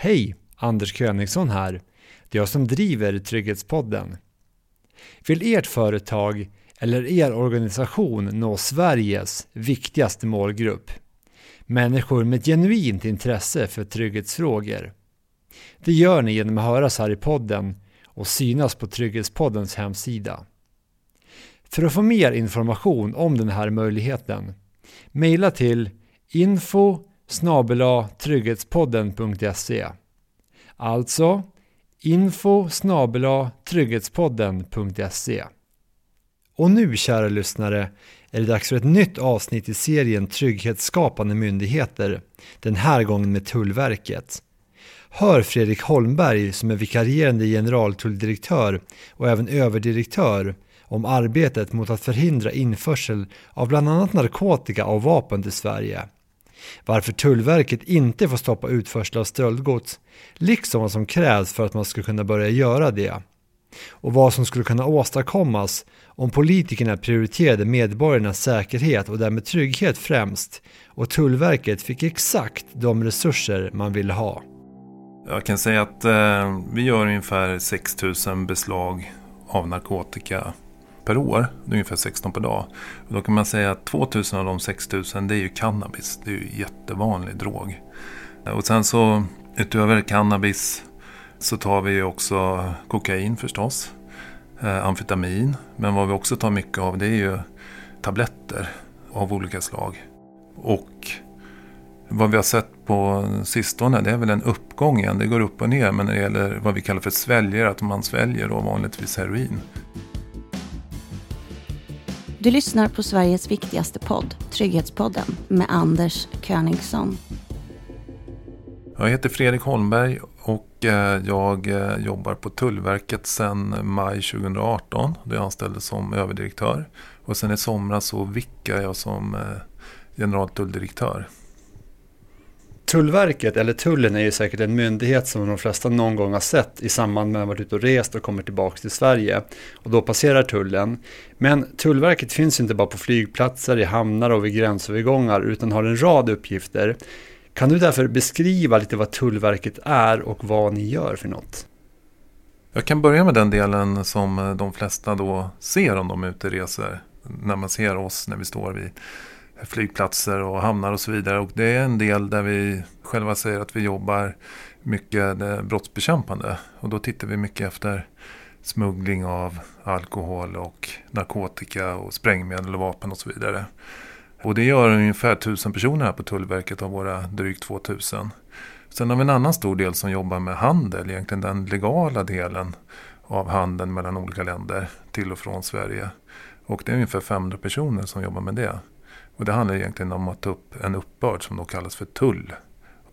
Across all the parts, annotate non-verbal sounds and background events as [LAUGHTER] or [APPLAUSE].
Hej! Anders Königsson här. Det är jag som driver Trygghetspodden. Vill ert företag eller er organisation nå Sveriges viktigaste målgrupp? Människor med ett genuint intresse för trygghetsfrågor. Det gör ni genom att höras här i podden och synas på Trygghetspoddens hemsida. För att få mer information om den här möjligheten, mejla till info trygghetspodden.se Alltså info trygghetspodden.se Och nu kära lyssnare är det dags för ett nytt avsnitt i serien Trygghetsskapande myndigheter, den här gången med Tullverket. Hör Fredrik Holmberg som är vikarierande generaltulldirektör och även överdirektör om arbetet mot att förhindra införsel av bland annat narkotika och vapen till Sverige. Varför Tullverket inte får stoppa utförsel av stöldgods, liksom vad som krävs för att man ska kunna börja göra det. Och vad som skulle kunna åstadkommas om politikerna prioriterade medborgarnas säkerhet och därmed trygghet främst och Tullverket fick exakt de resurser man ville ha. Jag kan säga att eh, vi gör ungefär 6 000 beslag av narkotika per år. Det är ungefär 16 per dag. Och då kan man säga att 2000 av de 6000 det är ju cannabis. Det är ju jättevanlig drog. Och sen så utöver cannabis så tar vi också kokain förstås. Eh, amfetamin. Men vad vi också tar mycket av det är ju tabletter av olika slag. Och vad vi har sett på sistone det är väl en uppgång igen. Det går upp och ner. Men när det gäller vad vi kallar för sväljare, att man sväljer då vanligtvis heroin. Du lyssnar på Sveriges viktigaste podd, Trygghetspodden, med Anders Königsson. Jag heter Fredrik Holmberg och eh, jag eh, jobbar på Tullverket sedan maj 2018. Då jag anställdes som överdirektör. Och sen i somras så vickar jag som eh, generaltulldirektör. Tullverket, eller Tullen, är ju säkert en myndighet som de flesta någon gång har sett i samband med att man varit ute och rest och kommer tillbaka till Sverige. Och då passerar tullen. Men Tullverket finns inte bara på flygplatser, i hamnar och vid gränsövergångar utan har en rad uppgifter. Kan du därför beskriva lite vad Tullverket är och vad ni gör för något? Jag kan börja med den delen som de flesta då ser om de är ute och reser. När man ser oss när vi står vid flygplatser och hamnar och så vidare. Och det är en del där vi själva säger att vi jobbar mycket brottsbekämpande. Och då tittar vi mycket efter smuggling av alkohol och narkotika och sprängmedel och vapen och så vidare. Och det gör ungefär 1000 personer här på Tullverket av våra drygt 2000. Sen har vi en annan stor del som jobbar med handel, egentligen den legala delen av handeln mellan olika länder till och från Sverige. Och det är ungefär 500 personer som jobbar med det. Och det handlar egentligen om att ta upp en uppbörd som då kallas för tull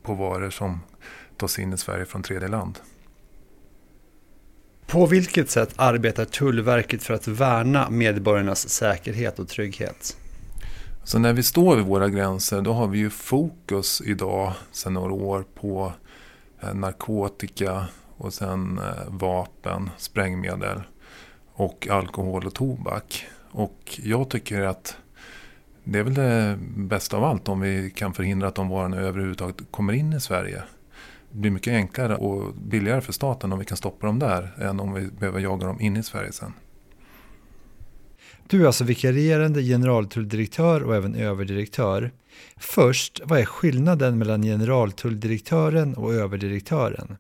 på varor som tas in i Sverige från tredje land. På vilket sätt arbetar Tullverket för att värna medborgarnas säkerhet och trygghet? Så när vi står vid våra gränser då har vi ju fokus idag sedan några år på eh, narkotika och sen eh, vapen, sprängmedel och alkohol och tobak. Och jag tycker att det är väl det bästa av allt om vi kan förhindra att de varorna överhuvudtaget kommer in i Sverige. Det blir mycket enklare och billigare för staten om vi kan stoppa dem där än om vi behöver jaga dem in i Sverige sen. Du är alltså vikarierande generaltulldirektör och även överdirektör. Först, vad är skillnaden mellan generaltulldirektören och överdirektören?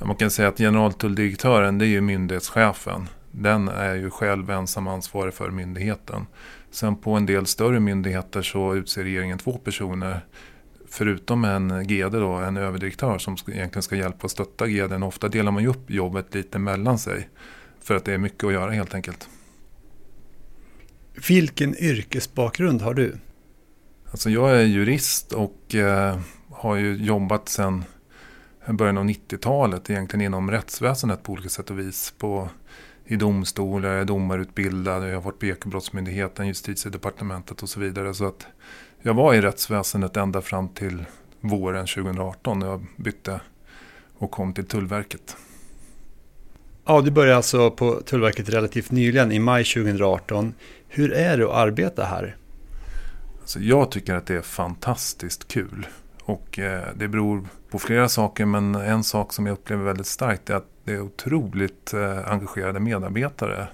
Man kan säga att generaltulldirektören det är ju myndighetschefen. Den är ju själv ensam ansvarig för myndigheten. Sen på en del större myndigheter så utser regeringen två personer. Förutom en GD då, en överdirektör som egentligen ska hjälpa och stötta GDn. Ofta delar man ju upp jobbet lite mellan sig. För att det är mycket att göra helt enkelt. Vilken yrkesbakgrund har du? Alltså jag är jurist och eh, har ju jobbat sedan början av 90-talet egentligen inom rättsväsendet på olika sätt och vis. På i domstolar, jag är domarutbildad, jag har varit på Ekobrottsmyndigheten, Justitiedepartementet och så vidare. Så att jag var i rättsväsendet ända fram till våren 2018 när jag bytte och kom till Tullverket. Ja, du började alltså på Tullverket relativt nyligen, i maj 2018. Hur är det att arbeta här? Alltså jag tycker att det är fantastiskt kul. Och eh, det beror på flera saker men en sak som jag upplever väldigt starkt är att det är otroligt eh, engagerade medarbetare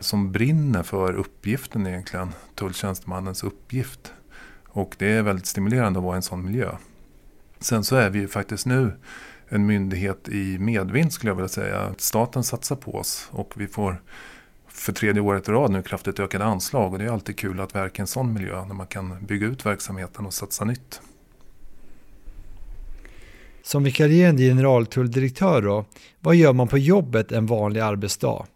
som brinner för uppgiften egentligen, tulltjänstemannens uppgift. Och det är väldigt stimulerande att vara i en sån miljö. Sen så är vi ju faktiskt nu en myndighet i medvind skulle jag vilja säga. Staten satsar på oss och vi får för tredje året i rad nu kraftigt ökade anslag och det är alltid kul att verka i en sån miljö när man kan bygga ut verksamheten och satsa nytt. Som vikarierande generaltulldirektör då, vad gör man på jobbet en vanlig arbetsdag?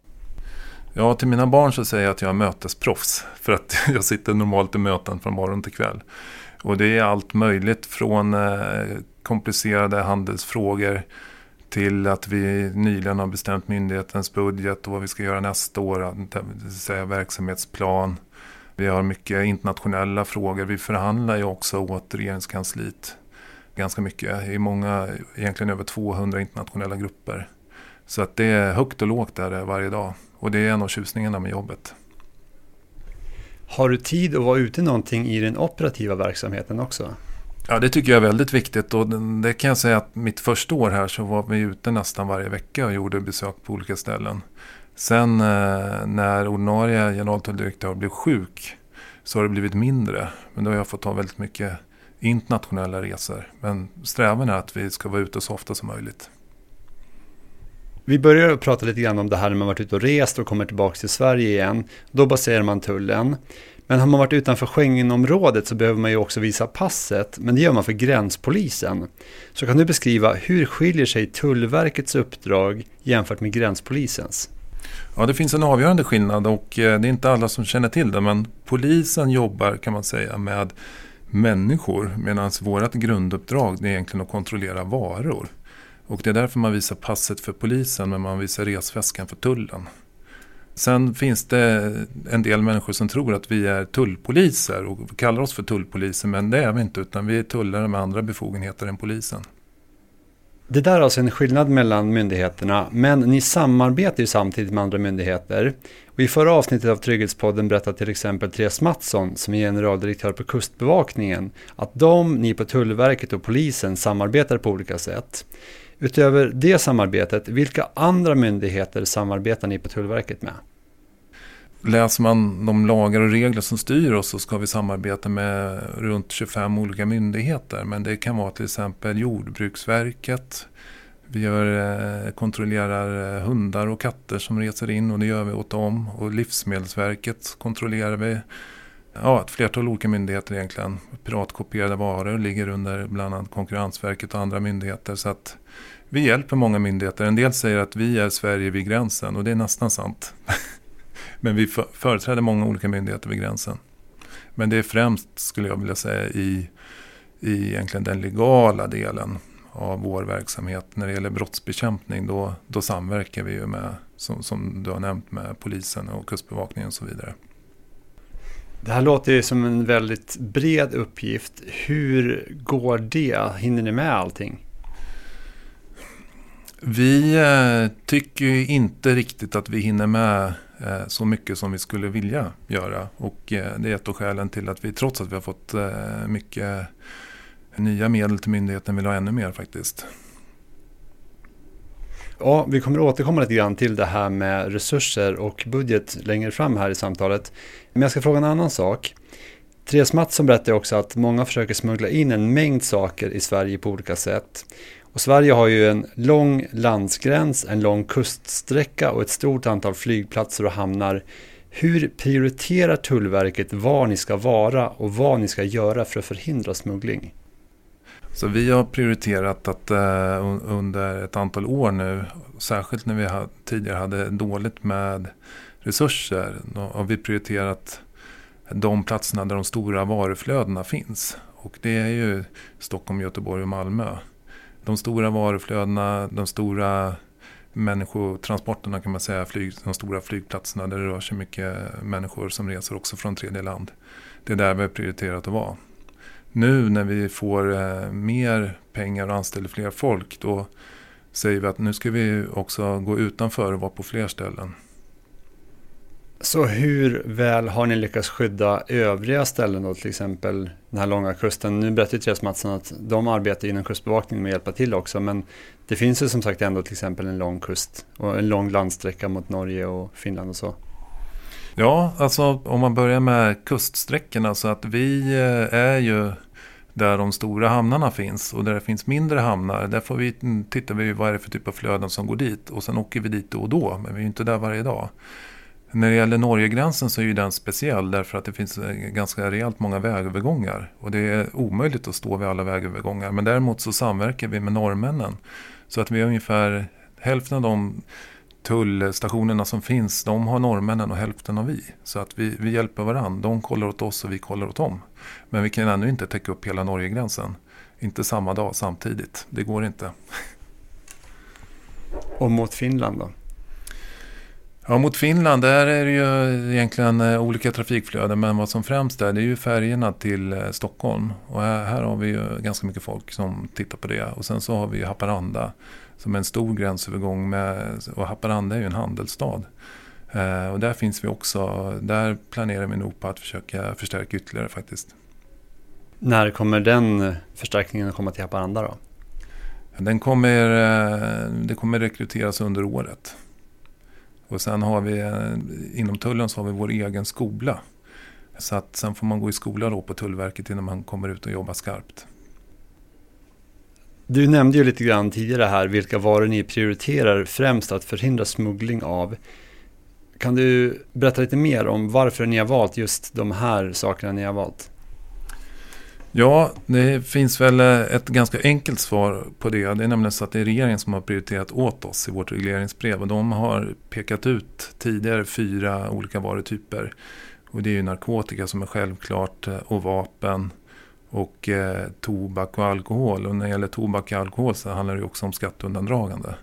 Ja, till mina barn så säger jag att jag är mötesproffs. [LAUGHS] För att jag sitter normalt i möten från morgon till kväll. Och det är allt möjligt från eh, komplicerade handelsfrågor till att vi nyligen har bestämt myndighetens budget och vad vi ska göra nästa år, det vill säga verksamhetsplan. Vi har mycket internationella frågor. Vi förhandlar ju också åt regeringskansliet ganska mycket i många, egentligen över 200 internationella grupper. Så att det är högt och lågt där varje dag och det är en av tjusningarna med jobbet. Har du tid att vara ute någonting i den operativa verksamheten också? Ja, det tycker jag är väldigt viktigt och det kan jag säga att mitt första år här så var vi ute nästan varje vecka och gjorde besök på olika ställen. Sen eh, när ordinarie generaltulldirektör blev sjuk så har det blivit mindre. Men då har jag fått ta väldigt mycket internationella resor. Men strävan är att vi ska vara ute så ofta som möjligt. Vi börjar prata lite grann om det här när man varit ute och rest och kommer tillbaka till Sverige igen. Då baserar man tullen. Men har man varit utanför Schengenområdet så behöver man ju också visa passet, men det gör man för gränspolisen. Så kan du beskriva hur skiljer sig Tullverkets uppdrag jämfört med gränspolisens? Ja, det finns en avgörande skillnad och eh, det är inte alla som känner till det, men polisen jobbar kan man säga med människor medan vårt grunduppdrag är egentligen att kontrollera varor. Och det är därför man visar passet för polisen men man visar resväskan för tullen. Sen finns det en del människor som tror att vi är tullpoliser och kallar oss för tullpoliser men det är vi inte utan vi är tullare med andra befogenheter än polisen. Det där är alltså en skillnad mellan myndigheterna, men ni samarbetar ju samtidigt med andra myndigheter. Och I förra avsnittet av Trygghetspodden berättade till exempel Therese Mattsson, som är generaldirektör på Kustbevakningen, att de, ni på Tullverket och polisen samarbetar på olika sätt. Utöver det samarbetet, vilka andra myndigheter samarbetar ni på Tullverket med? Läser man de lagar och regler som styr oss så ska vi samarbeta med runt 25 olika myndigheter. Men det kan vara till exempel Jordbruksverket. Vi gör, eh, kontrollerar eh, hundar och katter som reser in och det gör vi åt dem. Och Livsmedelsverket kontrollerar vi. Ja, ett flertal olika myndigheter egentligen. Piratkopierade varor ligger under bland annat Konkurrensverket och andra myndigheter. Så att vi hjälper många myndigheter. En del säger att vi är Sverige vid gränsen och det är nästan sant. [LAUGHS] Men vi företräder många olika myndigheter vid gränsen. Men det är främst, skulle jag vilja säga, i, i egentligen den legala delen av vår verksamhet. När det gäller brottsbekämpning då, då samverkar vi ju med, som, som du har nämnt, med polisen och kustbevakningen och så vidare. Det här låter ju som en väldigt bred uppgift. Hur går det? Hinner ni med allting? Vi eh, tycker inte riktigt att vi hinner med Eh, så mycket som vi skulle vilja göra. Och eh, det är ett av skälen till att vi trots att vi har fått eh, mycket nya medel till myndigheten vill ha ännu mer faktiskt. Ja, vi kommer återkomma lite grann till det här med resurser och budget längre fram här i samtalet. Men jag ska fråga en annan sak. Therese Mattsson berättade också att många försöker smuggla in en mängd saker i Sverige på olika sätt. Och Sverige har ju en lång landsgräns, en lång kuststräcka och ett stort antal flygplatser och hamnar. Hur prioriterar Tullverket var ni ska vara och vad ni ska göra för att förhindra smuggling? Så vi har prioriterat att uh, under ett antal år nu, särskilt när vi ha, tidigare hade dåligt med resurser, då har vi prioriterat de platserna där de stora varuflödena finns. Och det är ju Stockholm, Göteborg och Malmö de stora varuflödena, de stora människotransporterna kan man säga, flyg, de stora flygplatserna där det rör sig mycket människor som reser också från tredje land. Det är där vi har prioriterat att vara. Nu när vi får eh, mer pengar och anställer fler folk då säger vi att nu ska vi också gå utanför och vara på fler ställen. Så hur väl har ni lyckats skydda övriga ställen då, till exempel den här långa kusten? Nu berättade Therese Mattsson att de arbetar inom kustbevakningen med att hjälpa till också, men det finns ju som sagt ändå till exempel en lång kust och en lång landsträcka mot Norge och Finland och så. Ja, alltså om man börjar med kuststräckorna så att vi eh, är ju där de stora hamnarna finns och där det finns mindre hamnar. Där får vi, mm, tittar vi vad är det för typ av flöden som går dit och sen åker vi dit då och då, men vi är ju inte där varje dag. När det gäller Norgegränsen så är ju den speciell därför att det finns eh, ganska rejält många vägövergångar. Och det är omöjligt att stå vid alla vägövergångar. Men däremot så samverkar vi med norrmännen. Så att vi har ungefär hälften av de tullstationerna som finns, de har norrmännen och hälften har vi. Så att vi, vi hjälper varandra. De kollar åt oss och vi kollar åt dem. Men vi kan ännu inte täcka upp hela Norgegränsen. Inte samma dag samtidigt. Det går inte. Och mot Finland då? Ja, mot Finland där är det ju egentligen eh, olika trafikflöden. Men vad som främst är det är ju färgerna till eh, Stockholm. Och här, här, har vi ju ganska mycket folk som tittar på det. Och sen så har vi Haparanda som är en stor gränsövergång. Med, och Haparanda är ju en handelsstad. Eh, och där finns vi också. Där planerar vi nog på att försöka förstärka ytterligare faktiskt. När kommer den förstärkningen att komma till Haparanda då? Den kommer, eh, det kommer rekryteras under året. Och sen har vi eh, inom tullen så har vi vår egen skola. Så att sen får man gå i skola då på Tullverket innan man kommer ut och jobbar skarpt. Du nämnde ju lite grann tidigare här vilka varor ni prioriterar främst att förhindra smuggling av. Kan du berätta lite mer om varför ni har valt just de här sakerna ni har valt? Ja, det finns väl eh, ett ganska enkelt svar på det. Det är nämligen så att det är regeringen som har prioriterat åt oss i vårt regleringsbrev. Och de har pekat ut tidigare fyra olika varutyper. Och det är ju narkotika som är självklart eh, och vapen och eh, tobak och alkohol. Och när det gäller tobak och alkohol så handlar det också om skatteundandragande.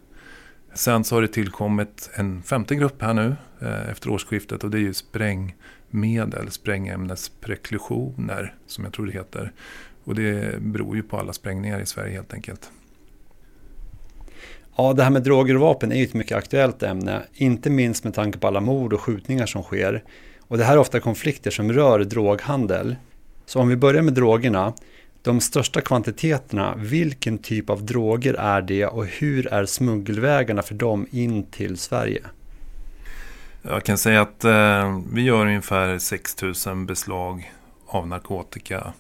Sen så har det tillkommit en femte grupp här nu eh, efter årsskiftet och det är ju spräng medel, sprängämnespreklusioner som jag tror det heter. Och det beror ju på alla sprängningar i Sverige helt enkelt. Ja, det här med droger och vapen är ju ett mycket aktuellt ämne, inte minst med tanke på alla mord och skjutningar som sker. Och det här är ofta konflikter som rör droghandel. Så om vi börjar med drogerna, de största kvantiteterna, vilken typ av droger är det och hur är smuggelvägarna för dem in till Sverige? Jag kan säga att eh, vi gör ungefär 6 000 beslag av narkotika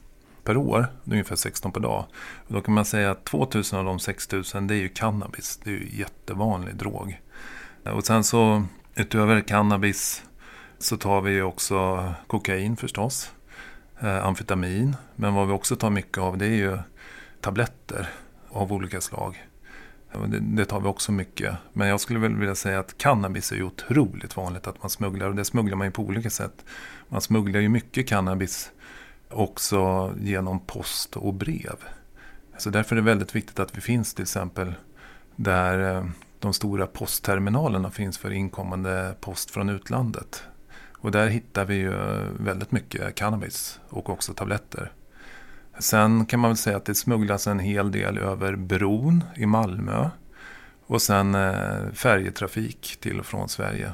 per år. Det är ungefär 16 per dag. Och då kan man säga att 2 000 av de 6 000 det är ju cannabis. Det är ju jättevanlig drog. Eh, och sen så utöver cannabis så tar vi också kokain förstås eh, amfetamin. Men vad vi också tar mycket av det är ju tabletter av olika slag. Det, det, tar vi också mycket. Men jag skulle väl vilja säga att cannabis är ju otroligt vanligt att man smugglar. Och det smugglar man ju på olika sätt. Man smugglar ju mycket cannabis också genom post och brev. Så därför är det väldigt viktigt att vi finns till exempel där eh, de stora postterminalerna finns för inkommande post från utlandet. Och där hittar vi ju väldigt mycket cannabis och också tabletter. Sen kan man väl säga att det smugglas en hel del över bron i Malmö. Och sen eh, färjetrafik till och från Sverige.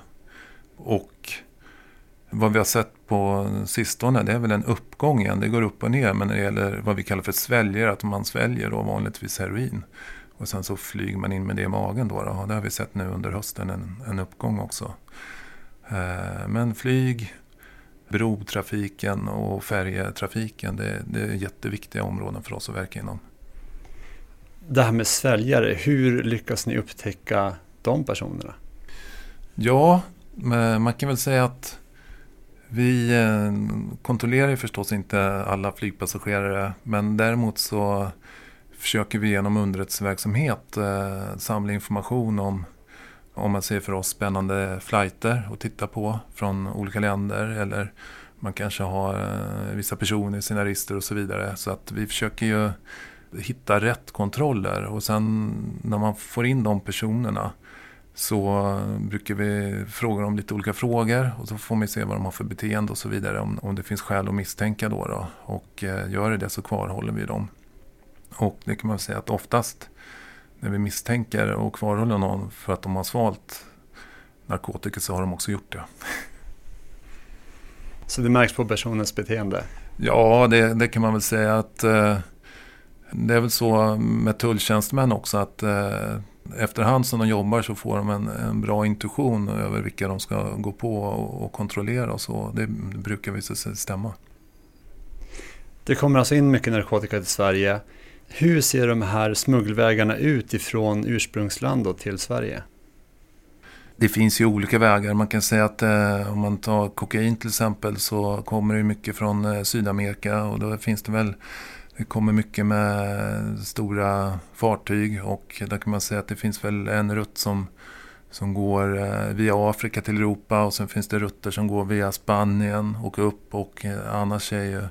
Och vad vi har sett på sistone det är väl en uppgång igen. Det går upp och ner. Men när det gäller vad vi kallar för sväljer, att man sväljer då vanligtvis heroin. Och sen så flyger man in med det i magen då. då. Det har vi sett nu under hösten en, en uppgång också. Eh, men flyg, brotrafiken och färjetrafiken det, det är jätteviktiga områden för oss att verka inom. Det här med sväljare, hur lyckas ni upptäcka de personerna? Ja, man kan väl säga att vi eh, kontrollerar förstås inte alla flygpassagerare men däremot så försöker vi genom underrättelseverksamhet eh, samla information om om man ser för oss spännande flighter att titta på från olika länder eller man kanske har eh, vissa personer i sina register och så vidare. Så att vi försöker ju hitta rätt kontroller och sen när man får in de personerna så brukar vi fråga dem lite olika frågor och så får man se vad de har för beteende och så vidare om, om det finns skäl att misstänka då. då. Och eh, gör det det så kvarhåller vi dem. Och det kan man säga att oftast när vi misstänker och kvarhåller någon för att de har svalt narkotika så har de också gjort det. Så det märks på personens beteende? Ja, det, det kan man väl säga att eh, det är väl så med tulltjänstemän också att eh, efterhand som de jobbar så får de en, en, bra intuition över vilka de ska gå på och, och kontrollera och så. Det brukar visa sig stämma. Det kommer alltså in mycket narkotika till Sverige. Hur ser de här smuggelvägarna ut ifrån ursprungsland till Sverige? Det finns ju olika vägar. Man kan säga att eh, om man tar kokain till exempel så kommer det mycket från eh, Sydamerika och då finns det väl det kommer mycket med stora fartyg och där kan man säga att det finns väl en rutt som, som går eh, via Afrika till Europa och sen finns det rutter som går via Spanien och upp och eh, annars är ju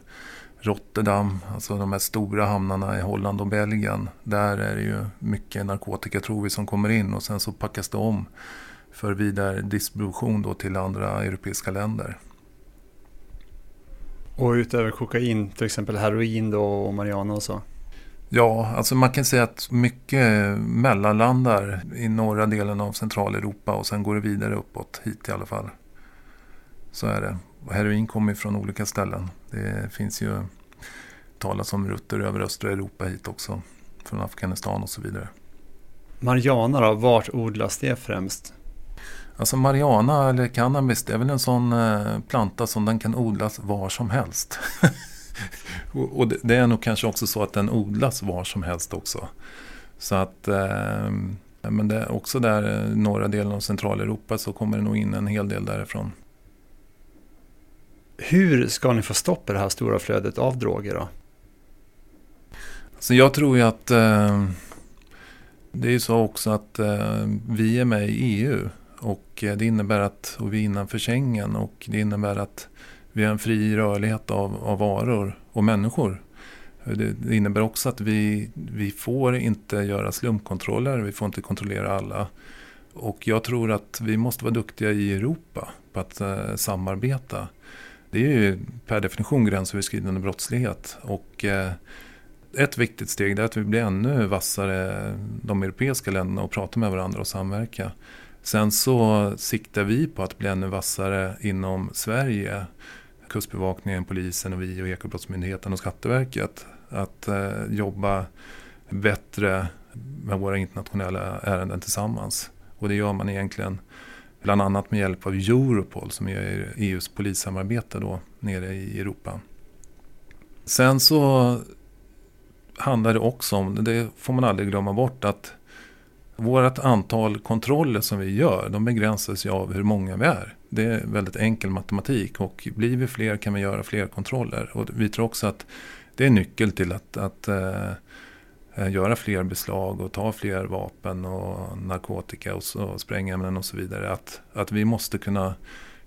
Rotterdam, alltså de här stora hamnarna i Holland och Belgien. Där är det ju mycket narkotika tror vi som kommer in och sen så packas det om för vidare distribution då till andra europeiska länder. Och utöver kokain, till exempel heroin då och marijuana och så? Ja, alltså man kan säga att mycket mellanlandar i norra delen av Centraleuropa och sen går det vidare uppåt hit i alla fall. Så är det. Och heroin kommer från olika ställen. Det finns ju talas om rutter över östra Europa hit också. Från Afghanistan och så vidare. Marijuana då, vart odlas det främst? Alltså Mariana eller cannabis det är väl en sån eh, planta som den kan odlas var som helst. [LAUGHS] och det är nog kanske också så att den odlas var som helst också. Så att, eh, men det är också där eh, norra delen av Centraleuropa så kommer det nog in en hel del därifrån. Hur ska ni få stopp på det här stora flödet av droger då? Så jag tror ju att eh, det är ju så också att eh, vi är med i EU. Och eh, det innebär att och vi är innanför Schengen och det innebär att vi har en fri rörlighet av, av varor och människor. Det, det, innebär också att vi, vi får inte göra slumpkontroller, vi får inte kontrollera alla. Och jag tror att vi måste vara duktiga i Europa på att eh, samarbeta. Det är ju per definition gränsöverskridande brottslighet. Och eh, ett viktigt steg är att vi blir ännu vassare, de europeiska länderna, och pratar med varandra och samverka. Sen så siktar vi på att bli ännu vassare inom Sverige. Kustbevakningen, polisen och vi och Ekobrottsmyndigheten och Skatteverket. Att eh, jobba bättre med våra internationella ärenden tillsammans. Och det gör man egentligen bland annat med hjälp av Europol som är EUs polissamarbete då nere i Europa. Sen så handlar det också om, det får man aldrig glömma bort, att vårt antal kontroller som vi gör, de begränsas ju av hur många vi är. Det är väldigt enkel matematik och blir vi fler kan vi göra fler kontroller. Och vi tror också att det är nyckel till att, att eh, göra fler beslag och ta fler vapen och narkotika och, och sprängämnen och så vidare. Att, att vi måste kunna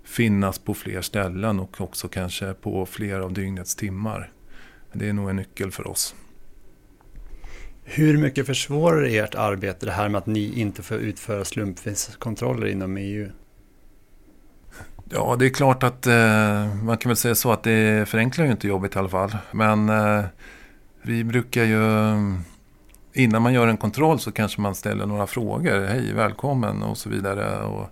finnas på fler ställen och också kanske på fler av dygnets timmar. Det är nog en nyckel för oss. Hur mycket försvårar det ert arbete det här med att ni inte får utföra slumpvis-kontroller inom EU? Ja, det är klart att eh, man kan väl säga så att det förenklar ju inte jobbet i alla fall. Men eh, vi brukar ju, innan man gör en kontroll så kanske man ställer några frågor. Hej, välkommen och så vidare. Och,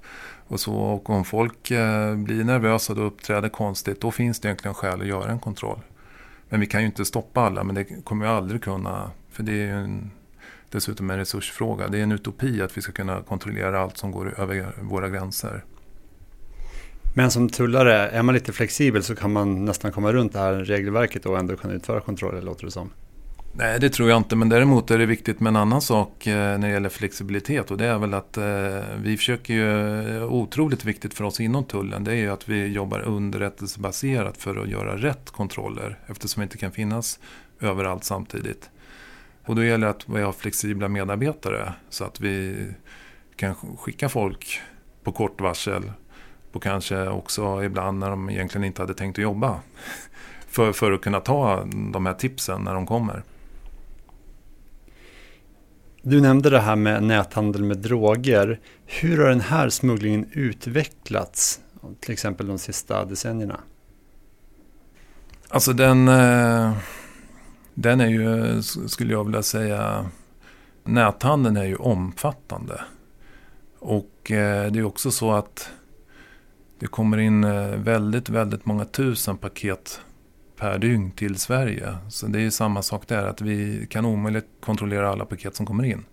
och, så, och om folk eh, blir nervösa och uppträder konstigt, då finns det egentligen skäl att göra en kontroll. Men vi kan ju inte stoppa alla, men det kommer vi aldrig kunna för det är ju en, dessutom en resursfråga. Det är en utopi att vi ska kunna kontrollera allt som går över våra gränser. Men som tullare, är man lite flexibel så kan man nästan komma runt det här regelverket och ändå kunna utföra kontroller, låter det som. Nej, det tror jag inte. Men däremot är det viktigt med en annan sak eh, när det gäller flexibilitet. Och det är väl att eh, vi försöker ju, eh, otroligt viktigt för oss inom tullen, det är ju att vi jobbar underrättelsebaserat för att göra rätt kontroller. Eftersom vi inte kan finnas överallt samtidigt. Och då gäller det att vi har flexibla medarbetare så att vi kan skicka folk på kort varsel och kanske också ibland när de egentligen inte hade tänkt att jobba. [LAUGHS] För, för att kunna ta de här tipsen när de kommer. Du nämnde det här med näthandel med droger. Hur har den här smugglingen utvecklats? Till exempel de sista decennierna? Alltså den... Eh, den är ju, skulle jag vilja säga, näthandeln är ju omfattande. Och eh, det är också så att Det kommer in eh, väldigt, väldigt många tusen paket per dygn till Sverige. Så det är samma sak där, att vi kan omöjligt kontrollera alla paket som kommer in.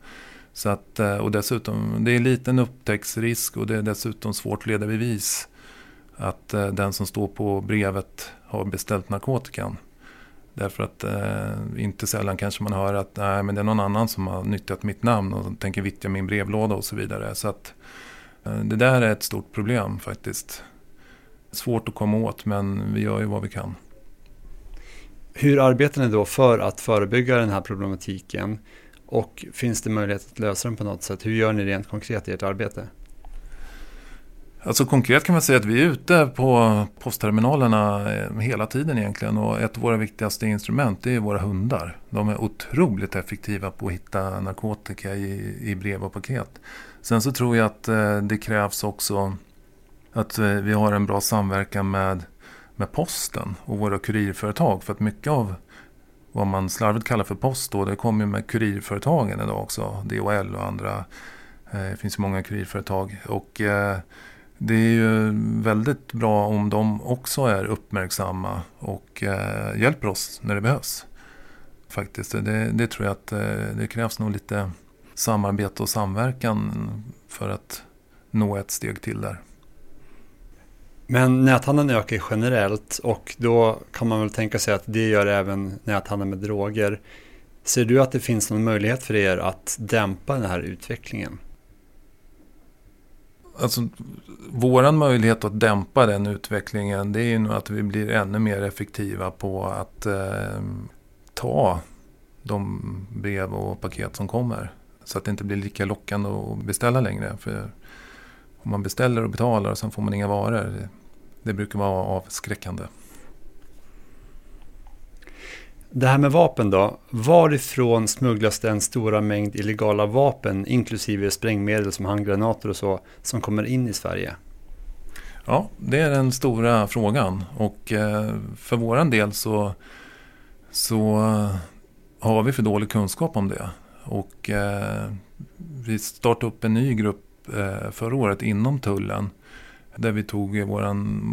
Så att, eh, och dessutom, det är liten upptäcktsrisk och det är dessutom svårt att leda bevis att eh, den som står på brevet har beställt narkotikan. Därför att eh, inte sällan kanske man hör att nej, men det är någon annan som har nyttjat mitt namn och tänker vittja min brevlåda och så vidare. Så att eh, det där är ett stort problem faktiskt. Svårt att komma åt men vi gör ju vad vi kan. Hur arbetar ni då för att förebygga den här problematiken? Och finns det möjlighet att lösa den på något sätt? Hur gör ni rent konkret i ert arbete? Alltså konkret kan man säga att vi är ute på postterminalerna eh, hela tiden egentligen. Och ett av våra viktigaste instrument är våra hundar. De är otroligt effektiva på att hitta narkotika i, i brev och paket. Sen så tror jag att eh, det krävs också att eh, vi har en bra samverkan med, med posten och våra kurirföretag. För att mycket av vad man slarvigt kallar för post då, det kommer med kurirföretagen idag också. DHL och andra. Eh, det finns ju många kurirföretag. Och eh, det är ju väldigt bra om de också är uppmärksamma och eh, hjälper oss när det behövs. Faktiskt, det, det tror jag att det krävs nog lite samarbete och samverkan för att nå ett steg till där. Men näthandeln ökar generellt och då kan man väl tänka sig att det gör även näthandeln med droger. Ser du att det finns någon möjlighet för er att dämpa den här utvecklingen? alltså, våran möjlighet att dämpa den utvecklingen det är ju nog att vi blir ännu mer effektiva på att eh, ta de brev och paket som kommer. Så att det inte blir lika lockande att beställa längre. För om man beställer och betalar och sen får man inga varor. Det, brukar vara avskräckande. Det här med vapen då. Varifrån smugglas den stora mängd illegala vapen, inklusive sprängmedel som handgranater och så, som kommer in i Sverige? Ja, det är den stora frågan. Och eh, för våran del så, så har vi för dålig kunskap om det. Och eh, vi startade upp en ny grupp eh, förra året inom tullen där vi tog vår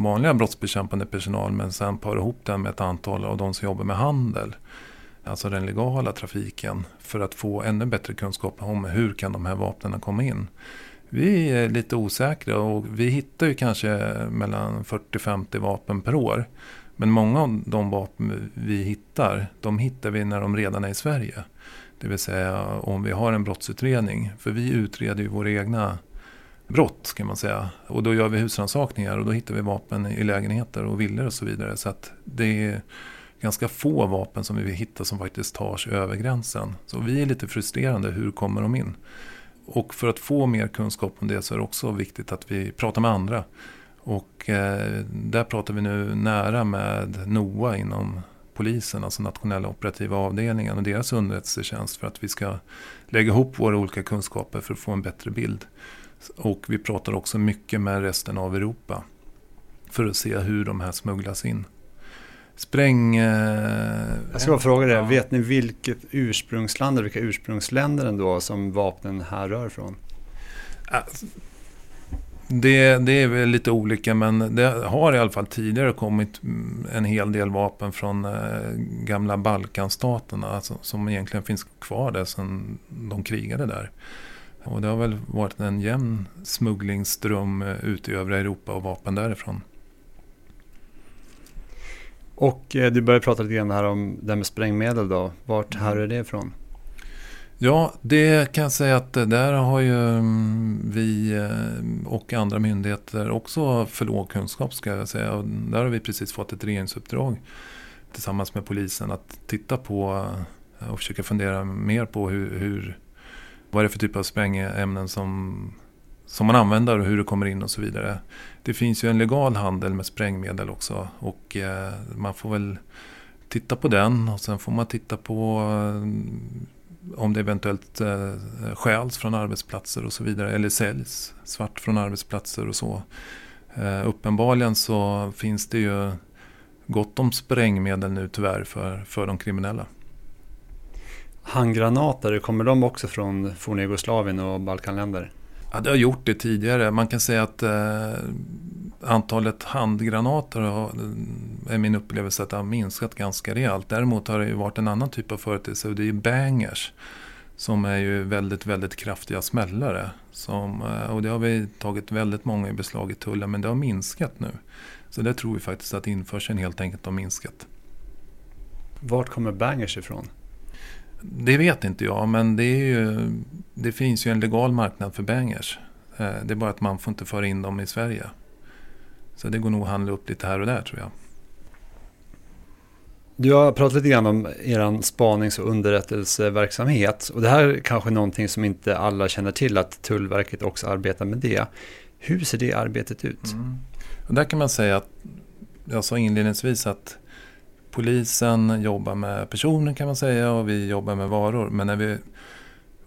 vanliga brottsbekämpande personal men sen parade ihop den med ett antal av de som jobbar med handel. Alltså den legala trafiken. För att få ännu bättre kunskap om hur kan de här vapnen komma in. Vi är lite osäkra och vi hittar ju kanske mellan 40-50 vapen per år. Men många av de vapen vi hittar, de hittar vi när de redan är i Sverige. Det vill säga om vi har en brottsutredning. För vi utreder ju våra egna brott kan man säga. Och då gör vi husrannsakningar och då hittar vi vapen i lägenheter och villor och så vidare. Så att det är ganska få vapen som vi vill hitta som faktiskt tar sig över gränsen. Så vi är lite frustrerande, hur kommer de in? Och för att få mer kunskap om det så är det också viktigt att vi pratar med andra. Och eh, där pratar vi nu nära med NOA inom polisen, alltså nationella operativa avdelningen och deras underrättelsetjänst för att vi ska lägga ihop våra olika kunskaper för att få en bättre bild. Och vi pratar också mycket med resten av Europa. För att se hur de här smugglas in. Spräng... Eh, Jag ska bara fråga dig, ja. vet ni vilket ursprungsland, vilka ursprungsländer ändå som vapnen härrör från? Det, det, är väl lite olika men det har i alla fall tidigare kommit en hel del vapen från eh, gamla Balkanstaterna alltså, som egentligen finns kvar där sedan de krigade där. Och det har väl varit en jämn smugglingsström eh, ut i övriga Europa och vapen därifrån. Och eh, du började prata lite grann här om det här med sprängmedel då. Vart mm. härrör det ifrån? Ja, det kan jag säga att där har ju mm, vi eh, och andra myndigheter också för låg kunskap ska jag säga. Och där har vi precis fått ett regeringsuppdrag tillsammans med polisen att titta på och försöka fundera mer på hur, hur vad är det för typ av sprängämnen som, som man använder och hur det kommer in och så vidare. Det finns ju en legal handel med sprängmedel också och eh, man får väl titta på den och sen får man titta på eh, om det eventuellt eh, stjäls från arbetsplatser och så vidare eller säljs svart från arbetsplatser och så. Eh, uppenbarligen så finns det ju gott om sprängmedel nu tyvärr för, för de kriminella handgranater, kommer de också från forna Jugoslavien och Balkanländer? Ja, det har gjort det tidigare. Man kan säga att eh, Antalet handgranater har, är min upplevelse att det har minskat ganska rejält. Däremot har det ju varit en annan typ av företeelse och det är bangers. Som är ju väldigt, väldigt kraftiga smällare. Som, eh, och det har vi tagit väldigt många i beslag i tullen men det har minskat nu. Så det tror vi faktiskt att införseln helt enkelt har minskat. Vart kommer bangers ifrån? Det vet inte jag men det, ju, det finns ju en legal marknad för bangers. Eh, det är bara att man får inte föra in dem i Sverige. Så det går nog att handla upp lite här och där tror jag. Du har pratat lite grann om er spanings och underrättelseverksamhet. Och det här är kanske någonting som inte alla känner till, att Tullverket också arbetar med det. Hur ser det arbetet ut? Mm. Och där kan man säga att, jag sa inledningsvis att polisen jobbar med personer kan man säga och vi jobbar med varor. Men när vi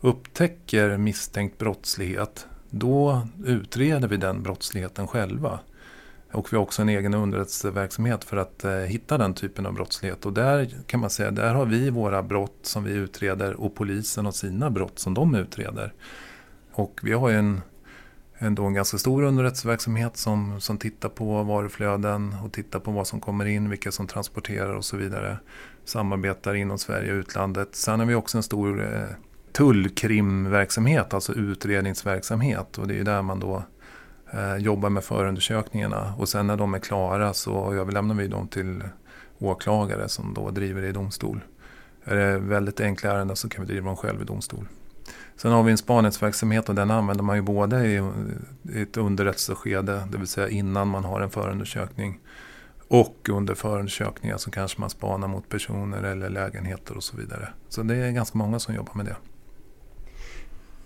upptäcker misstänkt brottslighet, då utreder vi den brottsligheten själva. Och vi har också en egen underrättelseverksamhet för att eh, hitta den typen av brottslighet. Och där kan man säga, där har vi våra brott som vi utreder och polisen har sina brott som de utreder. Och vi har ju en, ändå en ganska stor underrättelseverksamhet som, som tittar på varuflöden och tittar på vad som kommer in, vilka som transporterar och så vidare. Samarbetar inom Sverige och utlandet. Sen har vi också en stor eh, tullkrimverksamhet, alltså utredningsverksamhet. Och det är ju där man då eh, jobbar med förundersökningarna. Och sen när de är klara så överlämnar vi dem till åklagare som då driver det i domstol. Är det väldigt enkla ärenden så kan vi driva dem själv i domstol. Sen har vi en spaningsverksamhet och den använder man ju både i ett underrättelseskede, det vill säga innan man har en förundersökning. Och under förundersökningar så kanske man spanar mot personer eller lägenheter och så vidare. Så det är ganska många som jobbar med det.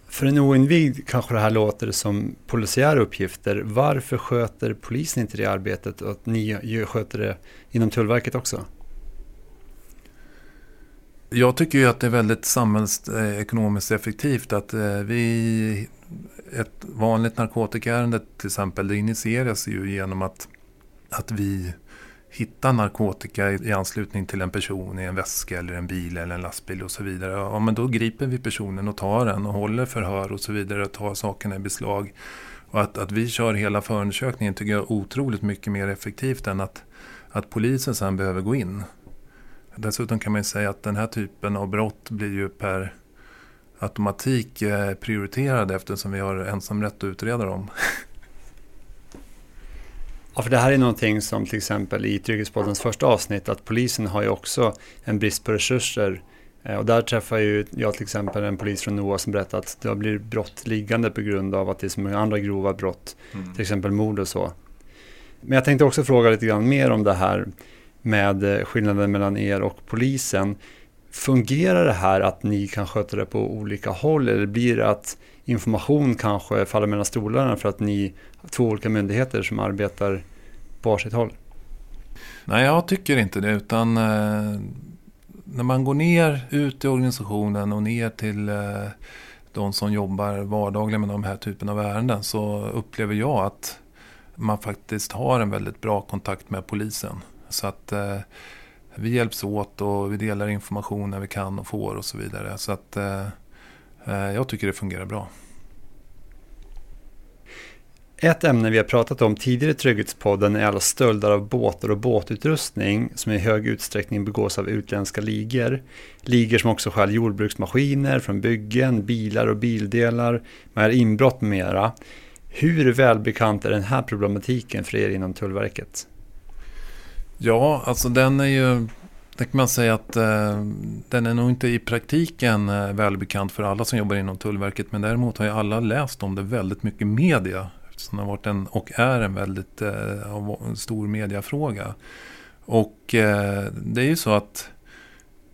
För en oinvigd kanske det här låter som polisiära uppgifter. Varför sköter polisen inte det arbetet och att ni sköter det inom Tullverket också? Jag tycker ju att det är väldigt samhällsekonomiskt eh, effektivt att eh, vi... Ett vanligt narkotikaärende till exempel, det initieras ju genom att, att vi hittar narkotika i anslutning till en person i en väska eller en bil eller en lastbil och så vidare. Ja, men då griper vi personen och tar den och håller förhör och så vidare och tar sakerna i beslag. Och att, att vi kör hela förundersökningen tycker jag är otroligt mycket mer effektivt än att, att polisen sen behöver gå in. Dessutom kan man säga att den här typen av brott blir ju per automatik eh, prioriterade eftersom vi har ensamrätt att utreda dem. [LAUGHS] Ja, för det här är någonting som till exempel i Trygghetspoddens första avsnitt, att polisen har ju också en brist på resurser. Eh, och där träffar ju jag till exempel en polis från NOA som berättar att det har blivit brott liggande på grund av att det är så många andra grova brott, mm. till exempel mord och så. Men jag tänkte också fråga lite grann mer om det här med eh, skillnaden mellan er och polisen. Fungerar det här att ni kan sköta det på olika håll eller blir det att information kanske faller mellan stolarna för att ni har två olika myndigheter som arbetar på varsitt håll? Nej, jag tycker inte det. Utan eh, när man går ner ut i organisationen och ner till eh, de som jobbar vardagligen med de här typen av ärenden så upplever jag att man faktiskt har en väldigt bra kontakt med polisen. Så att eh, vi hjälps åt och vi delar information när vi kan och får och så vidare. Så att eh, eh, jag tycker det fungerar bra. Ett ämne vi har pratat om tidigare i Trygghetspodden är alla stölder av båtar och båtutrustning som i hög utsträckning begås av utländska ligor. Ligor som också stjäl jordbruksmaskiner från byggen, bilar och bildelar, med inbrott med mera. Hur välbekant är den här problematiken för er inom Tullverket? Ja, alltså den är ju det kan man säga att eh, den är nog inte i praktiken eh, välbekant för alla som jobbar inom Tullverket. Men däremot har ju alla läst om det väldigt mycket i media. Eftersom det har varit en, och är en väldigt eh, stor mediafråga. Och eh, det är ju så att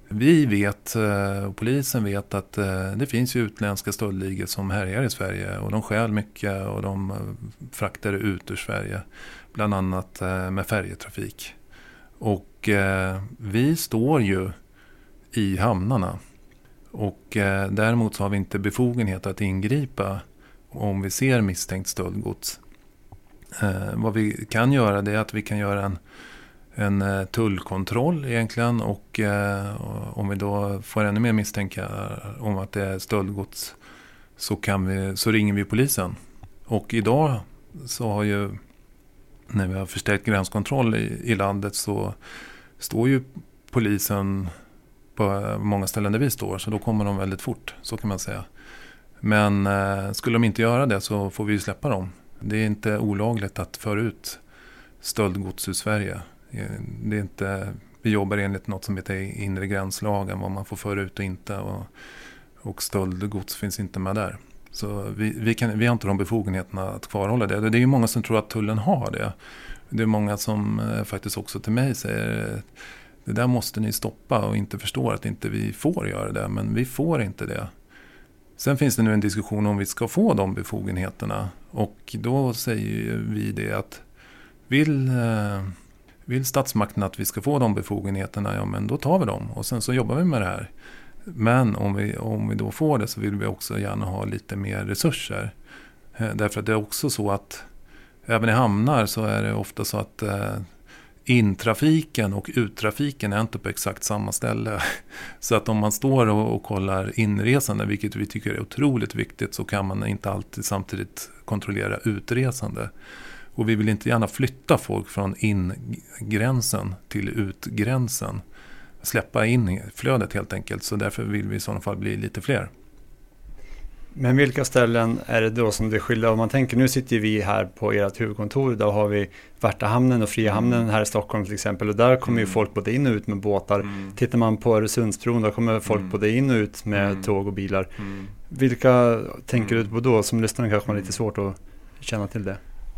vi vet, eh, och polisen vet, att eh, det finns ju utländska stöldligor som härjar i Sverige. Och de stjäl mycket och de eh, fraktar ut ur Sverige. Bland annat eh, med färjetrafik. Och eh, vi står ju i hamnarna. Och eh, däremot så har vi inte befogenhet att ingripa om vi ser misstänkt stöldgods. Eh, vad vi kan göra det är att vi kan göra en, en eh, tullkontroll egentligen. Och eh, om vi då får ännu mer misstänka om att det är stöldgods så, kan vi, så ringer vi polisen. Och idag så har ju när vi har förstärkt gränskontroll i, i landet så står ju polisen på många ställen där vi står. Så då kommer de väldigt fort, så kan man säga. Men eh, skulle de inte göra det så får vi släppa dem. Det är inte olagligt att föra ut stöldgods ur Sverige. Det är inte, vi jobbar enligt något som heter inre gränslagen, vad man får föra ut och inte. Och, och stöldgods finns inte med där. Så vi, vi, kan, vi har inte de befogenheterna att kvarhålla det. Det är ju många som tror att tullen har det. Det är många som eh, faktiskt också till mig säger eh, det där måste ni stoppa och inte förstår att inte vi får göra det. Men vi får inte det. Sen finns det nu en diskussion om vi ska få de befogenheterna. Och då säger vi det att vill, eh, vill statsmakten att vi ska få de befogenheterna, ja men då tar vi dem. Och sen så jobbar vi med det här. Men om vi, om vi då får det så vill vi också gärna ha lite mer resurser. Eh, därför att det är också så att även i hamnar så är det ofta så att eh, intrafiken och uttrafiken är inte på exakt samma ställe. [LAUGHS] Så att om man står och, och kollar inresande, vilket vi tycker är otroligt viktigt, så kan man inte alltid samtidigt kontrollera utresande. Och vi vill inte gärna flytta folk från ingränsen till utgränsen. Släppa in flödet helt enkelt. Så därför vill vi i sådana fall bli lite fler. Men vilka ställen är det då som det skiljer? Om man tänker, nu sitter vi här på ert huvudkontor, där har vi Värtahamnen och Frihamnen mm. här i Stockholm till exempel. Och där kommer mm. ju folk både in och ut med båtar. Mm. Tittar man på Öresundsbron, då kommer folk mm. både in och ut med mm. tåg och bilar. Mm. Vilka tänker du på då? Som lyssnare kanske man lite svårt att känna till det.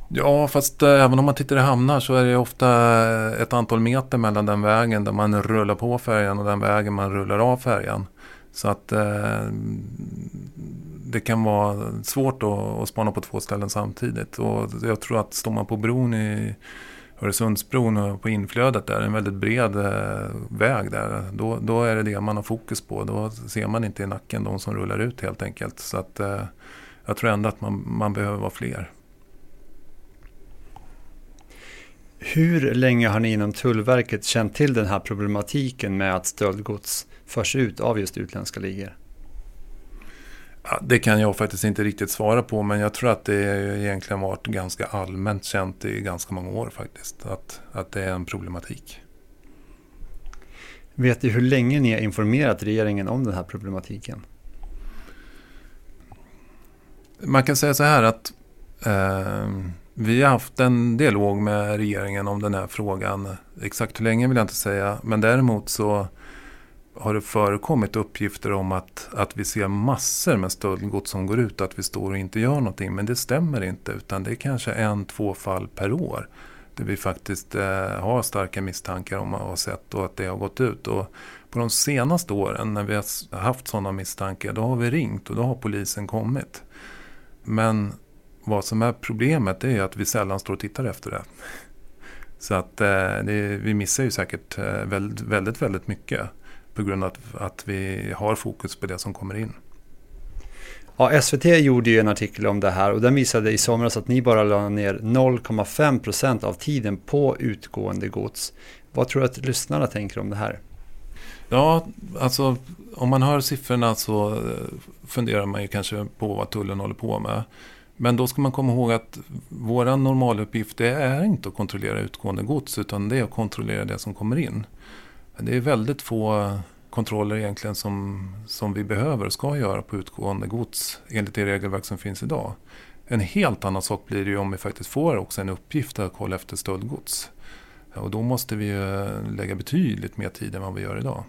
Ja, fast eh, även om man tittar i hamnar så är det ofta ett antal meter mellan den vägen där man rullar på färjan och den vägen man rullar av färjan. Så att eh, det kan vara svårt att, att spana på två ställen samtidigt. Och jag tror att står man på bron i Öresundsbron och på inflödet där, en väldigt bred eh, väg där, då, då är det det man har fokus på. Då ser man inte i nacken de som rullar ut helt enkelt. Så att eh, jag tror ändå att man, man behöver vara fler. Hur länge har ni inom Tullverket känt till den här problematiken med att stöldgods förs ut av just utländska ligor? Ja, det kan jag faktiskt inte riktigt svara på men jag tror att det egentligen varit ganska allmänt känt i ganska många år faktiskt. Att, att det är en problematik. Vet du hur länge ni har informerat regeringen om den här problematiken? Man kan säga så här att eh, vi har haft en dialog med regeringen om den här frågan. Exakt hur länge vill jag inte säga. Men däremot så har det förekommit uppgifter om att, att vi ser massor med stöldgods som går ut att vi står och inte gör någonting. Men det stämmer inte utan det är kanske en, två fall per år. Där vi faktiskt eh, har starka misstankar om att ha sett och att det har gått ut. Och på de senaste åren när vi har haft sådana misstankar då har vi ringt och då har polisen kommit. Men vad som är problemet är att vi sällan står och tittar efter det. Så att eh, det, vi missar ju säkert eh, väldigt, väldigt, väldigt mycket. På grund av att, att vi har fokus på det som kommer in. Ja, SVT gjorde ju en artikel om det här och den visade i somras att ni bara la ner 0,5 procent av tiden på utgående gods. Vad tror du att lyssnarna tänker om det här? Ja, alltså om man hör siffrorna så eh, funderar man ju kanske på vad tullen håller på med. Men då ska man komma ihåg att vår normaluppgift det är inte att kontrollera utgående gods utan det är att kontrollera det som kommer in. Det är väldigt få kontroller egentligen som, som vi behöver och ska göra på utgående gods enligt det regelverk som finns idag. En helt annan sak blir det ju om vi faktiskt får också en uppgift att kolla efter stöldgods. Och då måste vi lägga betydligt mer tid än vad vi gör idag.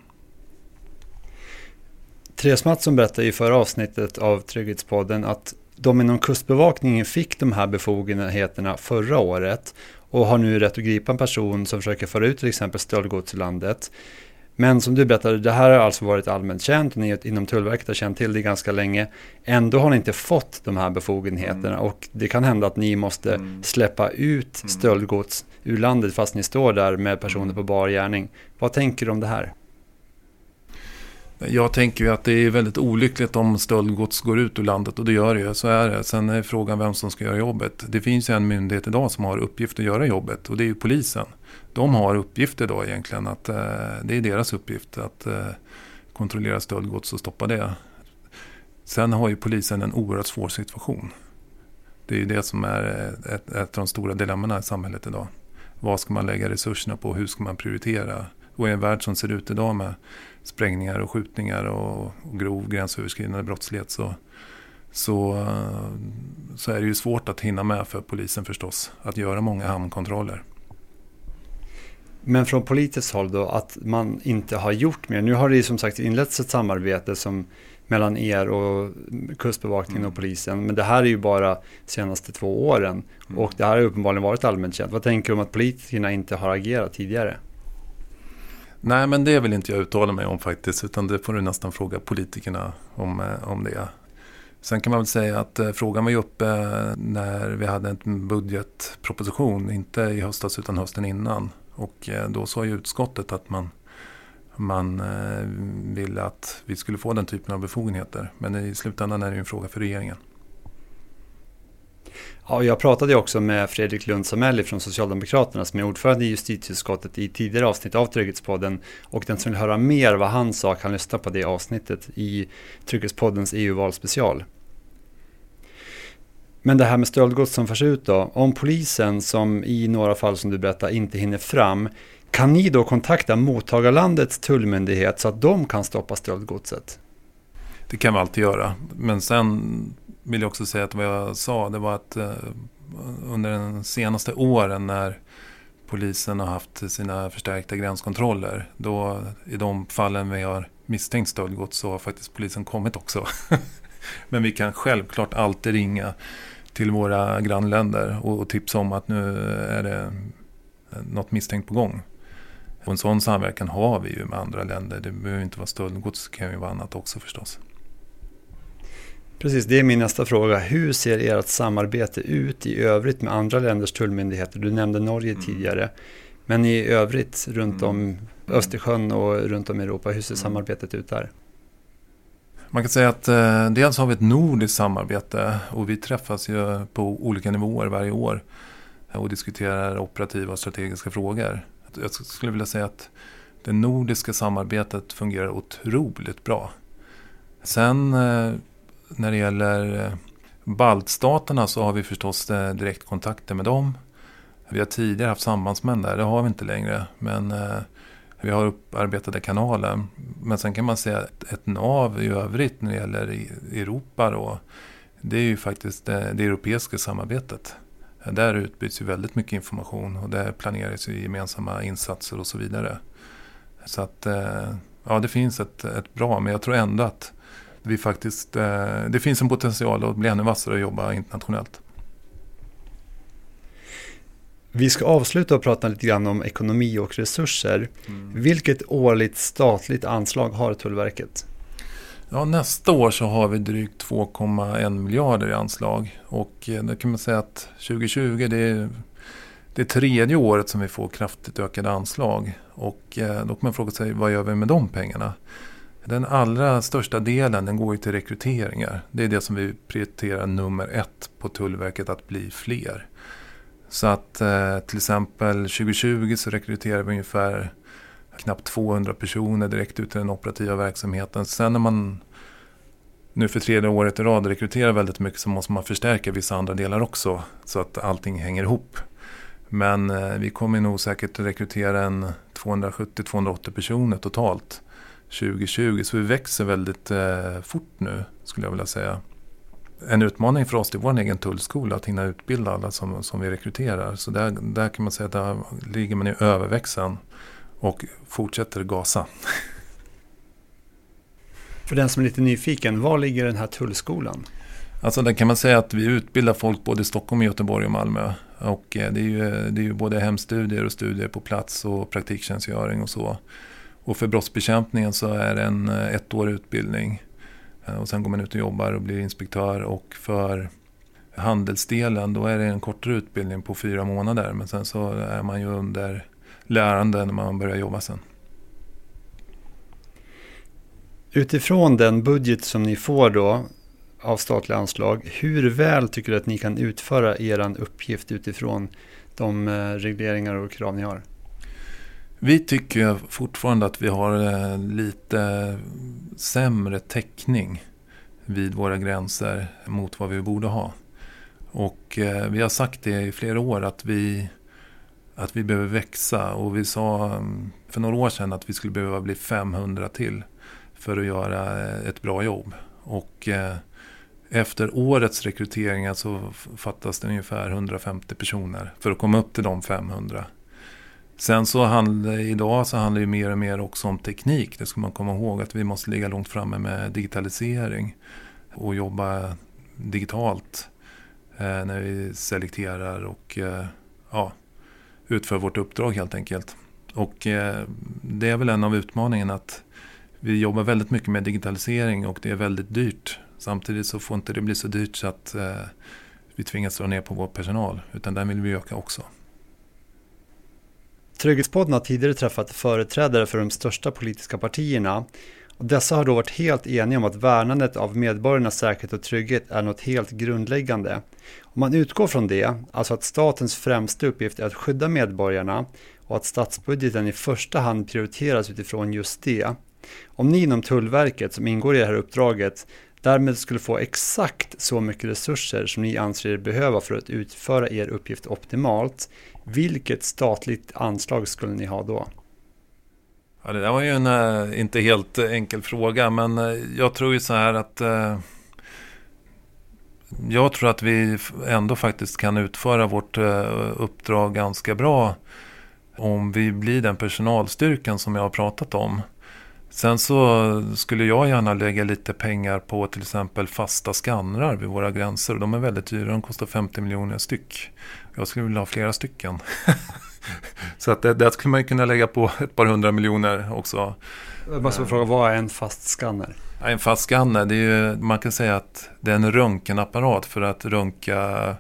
Therese Mattsson berättade i förra avsnittet av Trygghetspodden att de inom Kustbevakningen fick de här befogenheterna förra året och har nu rätt att gripa en person som försöker föra ut till exempel stöldgods i landet. Men som du berättade, det här har alltså varit allmänt känt och ni inom Tullverket har känt till det ganska länge. Ändå har ni inte fått de här befogenheterna mm. och det kan hända att ni måste mm. släppa ut mm. stöldgods ur landet fast ni står där med personer mm. på bar gärning. Vad tänker du om det här? Jag tänker ju att det är väldigt olyckligt om stöldgods går ut ur landet och det gör det ju, så är det. Sen är frågan vem som ska göra jobbet. Det finns ju en myndighet idag som har uppgift att göra jobbet och det är ju polisen. De har uppgift idag egentligen, att eh, det är deras uppgift att eh, kontrollera stöldgods och stoppa det. Sen har ju polisen en oerhört svår situation. Det är ju det som är eh, ett, ett av de stora dilemmorna i samhället idag. Vad ska man lägga resurserna på? Hur ska man prioritera? Och i en värld som ser ut idag med sprängningar och skjutningar och, och grov gränsöverskridande brottslighet så, så, så är det ju svårt att hinna med för polisen förstås. Att göra många hamnkontroller. Men från politiskt håll då, att man inte har gjort mer. Nu har det ju som sagt inletts ett samarbete som mellan er och Kustbevakningen mm. och polisen. Men det här är ju bara de senaste två åren. Mm. Och det här har uppenbarligen varit allmänt känt. Vad tänker du om att politikerna inte har agerat tidigare? Nej, men det vill inte jag uttala mig om faktiskt. Utan det får du nästan fråga politikerna om, eh, om det. Sen kan man väl säga att eh, frågan var ju uppe eh, när vi hade en budgetproposition. Inte i höstas utan hösten innan. Och då sa ju utskottet att man, man ville att vi skulle få den typen av befogenheter. Men i slutändan är det ju en fråga för regeringen. Ja, jag pratade också med Fredrik Lund Samelli från Socialdemokraterna som är ordförande i justitieutskottet i tidigare avsnitt av Trygghetspodden. Och den som vill höra mer vad han sa kan lyssna på det avsnittet i Trygghetspoddens EU-valspecial. Men det här med stöldgods som förs ut då, om polisen som i några fall som du berättar inte hinner fram, kan ni då kontakta mottagarlandets tullmyndighet så att de kan stoppa stöldgodset? Det kan vi alltid göra, men sen vill jag också säga att vad jag sa, det var att eh, under de senaste åren när polisen har haft sina förstärkta gränskontroller, då i de fallen vi har misstänkt stöldgods så har faktiskt polisen kommit också. [LAUGHS] Men vi kan självklart alltid ringa till våra grannländer och tipsa om att nu är det något misstänkt på gång. Och en sån samverkan har vi ju med andra länder. Det behöver inte vara stöldgods, det kan ju vara annat också förstås. Precis, det är min nästa fråga. Hur ser ert samarbete ut i övrigt med andra länders tullmyndigheter? Du nämnde Norge mm. tidigare. Men i övrigt runt mm. om Östersjön och runt om i Europa, hur ser mm. samarbetet ut där? Man kan säga att eh, dels har vi ett nordiskt samarbete och vi träffas ju på olika nivåer varje år och diskuterar operativa och strategiska frågor. Jag skulle vilja säga att det nordiska samarbetet fungerar otroligt bra. Sen eh, när det gäller eh, baltstaterna så har vi förstås eh, direktkontakter med dem. Vi har tidigare haft sambandsmän där, det har vi inte längre. Men eh, vi har upparbetade kanaler. Men sen kan man säga att ett nav i övrigt när det gäller Europa då. Det är ju faktiskt det, det europeiska samarbetet. Där utbyts ju väldigt mycket information och där planeras ju gemensamma insatser och så vidare. Så att ja, det finns ett, ett bra, men jag tror ändå att vi faktiskt, det finns en potential att bli ännu vassare och jobba internationellt. Vi ska avsluta och prata lite grann om ekonomi och resurser. Mm. Vilket årligt statligt anslag har Tullverket? Ja, nästa år så har vi drygt 2,1 miljarder i anslag. Och eh, då kan man säga att 2020 det är det tredje året som vi får kraftigt ökade anslag. Och eh, då kan man fråga sig vad gör vi med de pengarna? Den allra största delen den går ju till rekryteringar. Det är det som vi prioriterar nummer ett på Tullverket att bli fler. Så att eh, till exempel 2020 så rekryterar vi ungefär knappt 200 personer direkt ut i den operativa verksamheten. Sen när man nu för tredje året i rad rekryterar väldigt mycket så måste man förstärka vissa andra delar också så att allting hänger ihop. Men eh, vi kommer nog säkert rekrytera en 270-280 personer totalt 2020. Så vi växer väldigt eh, fort nu skulle jag vilja säga en utmaning för oss i vår egen tullskola att hinna utbilda alla som, som vi rekryterar. Så där, där kan man säga att där ligger man i överväxeln och fortsätter gasa. [LAUGHS] För den som är lite nyfiken, var ligger den här tullskolan? Alltså där kan man säga att vi utbildar folk både i Stockholm, Göteborg och Malmö. Och eh, det är ju, det är ju både hemstudier och studier på plats och praktiktjänstgöring och så. Och för brottsbekämpningen så är det en eh, ettårig utbildning. Eh, och sen går man ut och jobbar och blir inspektör. Och för handelsdelen då är det en kortare utbildning på fyra månader. Men sen så är man ju under lärande när man börjar jobba sen. Utifrån den budget som ni får då av statliga anslag, hur väl tycker du att ni kan utföra er uppgift utifrån de eh, regleringar och krav ni har? Vi tycker fortfarande att vi har eh, lite sämre täckning vid våra gränser mot vad vi borde ha. Och eh, vi har sagt det i flera år att vi, att vi behöver växa. Och vi sa mm, för några år sedan att vi skulle behöva bli 500 till för att göra eh, ett bra jobb. Och efter årets rekryteringar så fattas det ungefär 150 personer för att komma upp till de 500. Sen så handlar idag så handlar det mer och mer också om teknik. Det ska man komma ihåg att vi måste ligga långt framme med digitalisering och jobba digitalt eh, när vi selekterar och eh, ja, utför vårt uppdrag helt enkelt. Och eh, det är väl en av utmaningarna att vi jobbar väldigt mycket med digitalisering och det är väldigt dyrt. Samtidigt så får inte det bli så dyrt så att eh, vi tvingas dra ner på vår personal. Utan den vill vi öka också. Trygghetspodden har tidigare träffat företrädare för de största politiska partierna. Och dessa har då varit helt eniga om att värnandet av medborgarnas säkerhet och trygghet är något helt grundläggande. Om man utgår från det, alltså att statens främsta uppgift är att skydda medborgarna och att statsbudgeten i första hand prioriteras utifrån just det. Om ni inom Tullverket som ingår i det här uppdraget därmed skulle få exakt så mycket resurser som ni anser er behöva för att utföra er uppgift optimalt, vilket statligt anslag skulle ni ha då? Ja, det där var ju en äh, inte helt enkel fråga, men äh, jag tror ju så här att äh, jag tror att vi ändå faktiskt kan utföra vårt uppdrag ganska bra om vi blir den personalstyrkan som jag har pratat om. Sen så skulle jag gärna lägga lite pengar på till exempel fasta skannrar vid våra gränser. De är väldigt dyra, de kostar 50 miljoner styck. Jag skulle vilja ha flera stycken. [LAUGHS] så att det, det skulle man ju kunna lägga på ett par hundra miljoner också. Jag måste fråga, vad är en fast skanner? En fast skanner, det är ju, man kan säga att det är en röntgenapparat för att röntga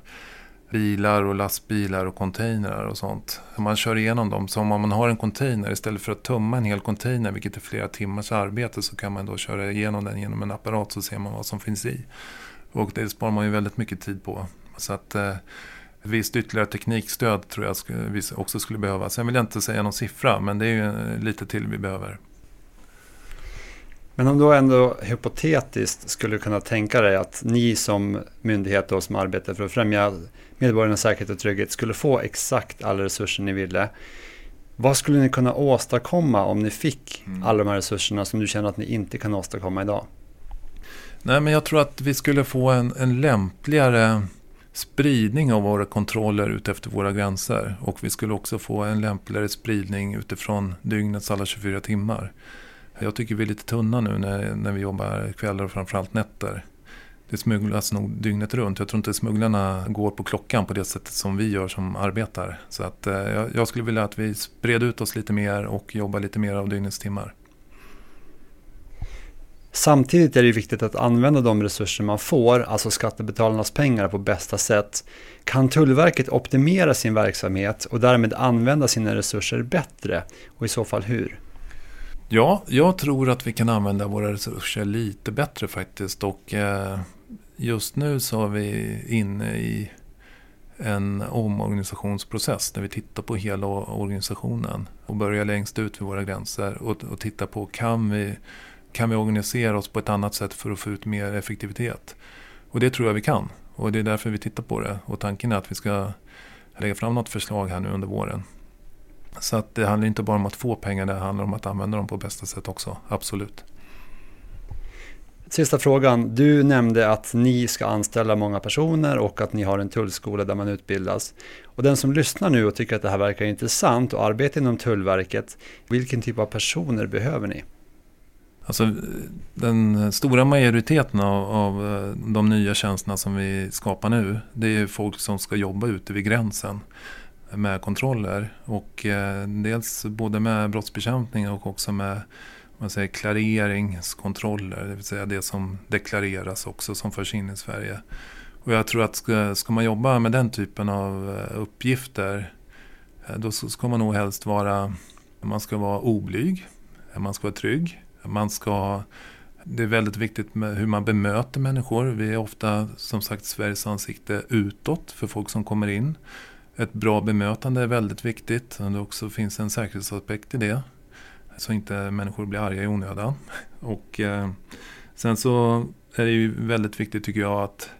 bilar och lastbilar och containrar och sånt. Man kör igenom dem som om man har en container istället för att tömma en hel container, vilket är flera timmars arbete, så kan man då köra igenom den genom en apparat så ser man vad som finns i. Och det sparar man ju väldigt mycket tid på. Så att eh, visst ytterligare teknikstöd tror jag också skulle behövas. Sen vill jag inte säga någon siffra, men det är ju eh, lite till vi behöver. Men om du ändå hypotetiskt skulle kunna tänka dig att ni som myndighet då, som arbetar för att främja medborgarnas säkerhet och trygghet skulle få exakt alla resurser ni ville. Vad skulle ni kunna åstadkomma om ni fick mm. alla de här resurserna som du känner att ni inte kan åstadkomma idag? Nej, men jag tror att vi skulle få en, en lämpligare spridning av våra kontroller utefter våra gränser. Och vi skulle också få en lämpligare spridning utifrån dygnets alla 24 timmar. Jag tycker vi är lite tunna nu när, när vi jobbar kvällar och framförallt nätter det smugglas nog dygnet runt. Jag tror inte smugglarna går på klockan på det sättet som vi gör som arbetar. Så att, eh, jag skulle vilja att vi spred ut oss lite mer och jobbar lite mer av dygnets timmar. Samtidigt är det viktigt att använda de resurser man får, alltså skattebetalarnas pengar, på bästa sätt. Kan Tullverket optimera sin verksamhet och därmed använda sina resurser bättre? Och i så fall hur? Ja, jag tror att vi kan använda våra resurser lite bättre faktiskt. Och eh, just nu så är vi inne i en omorganisationsprocess där vi tittar på hela organisationen och börjar längst ut vid våra gränser och, och tittar på kan vi, kan vi organisera oss på ett annat sätt för att få ut mer effektivitet. Och det tror jag vi kan och det är därför vi tittar på det och tanken är att vi ska lägga fram något förslag här nu under våren. Så att det handlar inte bara om att få pengar, det handlar om att använda dem på bästa sätt också, absolut. Sista frågan. Du nämnde att ni ska anställa många personer och att ni har en tullskola där man utbildas. Och den som lyssnar nu och tycker att det här verkar intressant och arbetar inom Tullverket, vilken typ av personer behöver ni? Alltså, den stora majoriteten av, av eh, de nya tjänsterna som vi skapar nu, det är folk som ska jobba ute vid gränsen med kontroller. Och eh, dels både med brottsbekämpning och också med man säger, klareringskontroller. Det vill säga det som deklareras också som förs in i Sverige. Och jag tror att ska, ska man jobba med den typen av eh, uppgifter eh, då ska man nog helst vara, man ska vara oblyg, man ska vara trygg, man ska det är väldigt viktigt med hur man bemöter människor. Vi är ofta som sagt Sveriges ansikte utåt för folk som kommer in. Ett bra bemötande är väldigt viktigt. Och det också finns en säkerhetsaspekt i det. Så inte människor blir arga i onödan. [LAUGHS] Och eh, sen så är det ju väldigt viktigt tycker jag att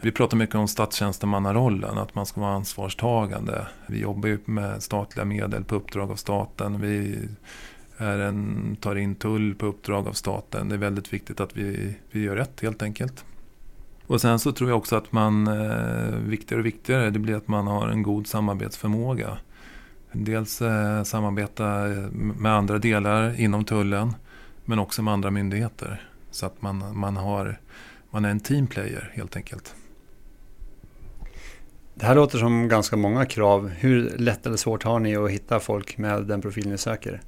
Vi pratar mycket om statstjänstemannarollen, att man ska vara ansvarstagande. Vi jobbar ju med statliga medel på uppdrag av staten. Vi är en, tar in tull på uppdrag av staten. Det är väldigt viktigt att vi, vi gör rätt helt enkelt. Och sen så tror jag också att man, eh, viktigare och viktigare, det blir att man har en god samarbetsförmåga. Dels eh, samarbeta eh, med andra delar inom tullen, men också med andra myndigheter. Så att man, man, har, man är en teamplayer helt enkelt. Det här låter som ganska många krav. Hur lätt eller svårt har ni att hitta folk med den profil ni söker?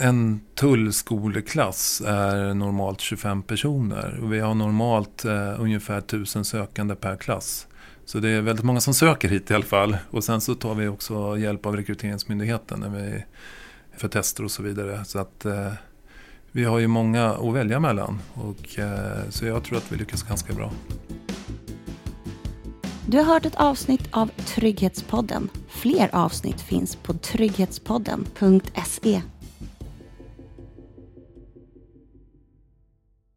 En tullskoleklass är normalt 25 personer. Och vi har normalt eh, ungefär 1000 sökande per klass. Så det är väldigt många som söker hit i alla fall. Och sen så tar vi också hjälp av Rekryteringsmyndigheten när vi, för tester och så vidare. Så att eh, vi har ju många att välja mellan. Och, eh, så jag tror att vi lyckas ganska bra. Du har hört ett avsnitt av Trygghetspodden. Fler avsnitt finns på trygghetspodden.se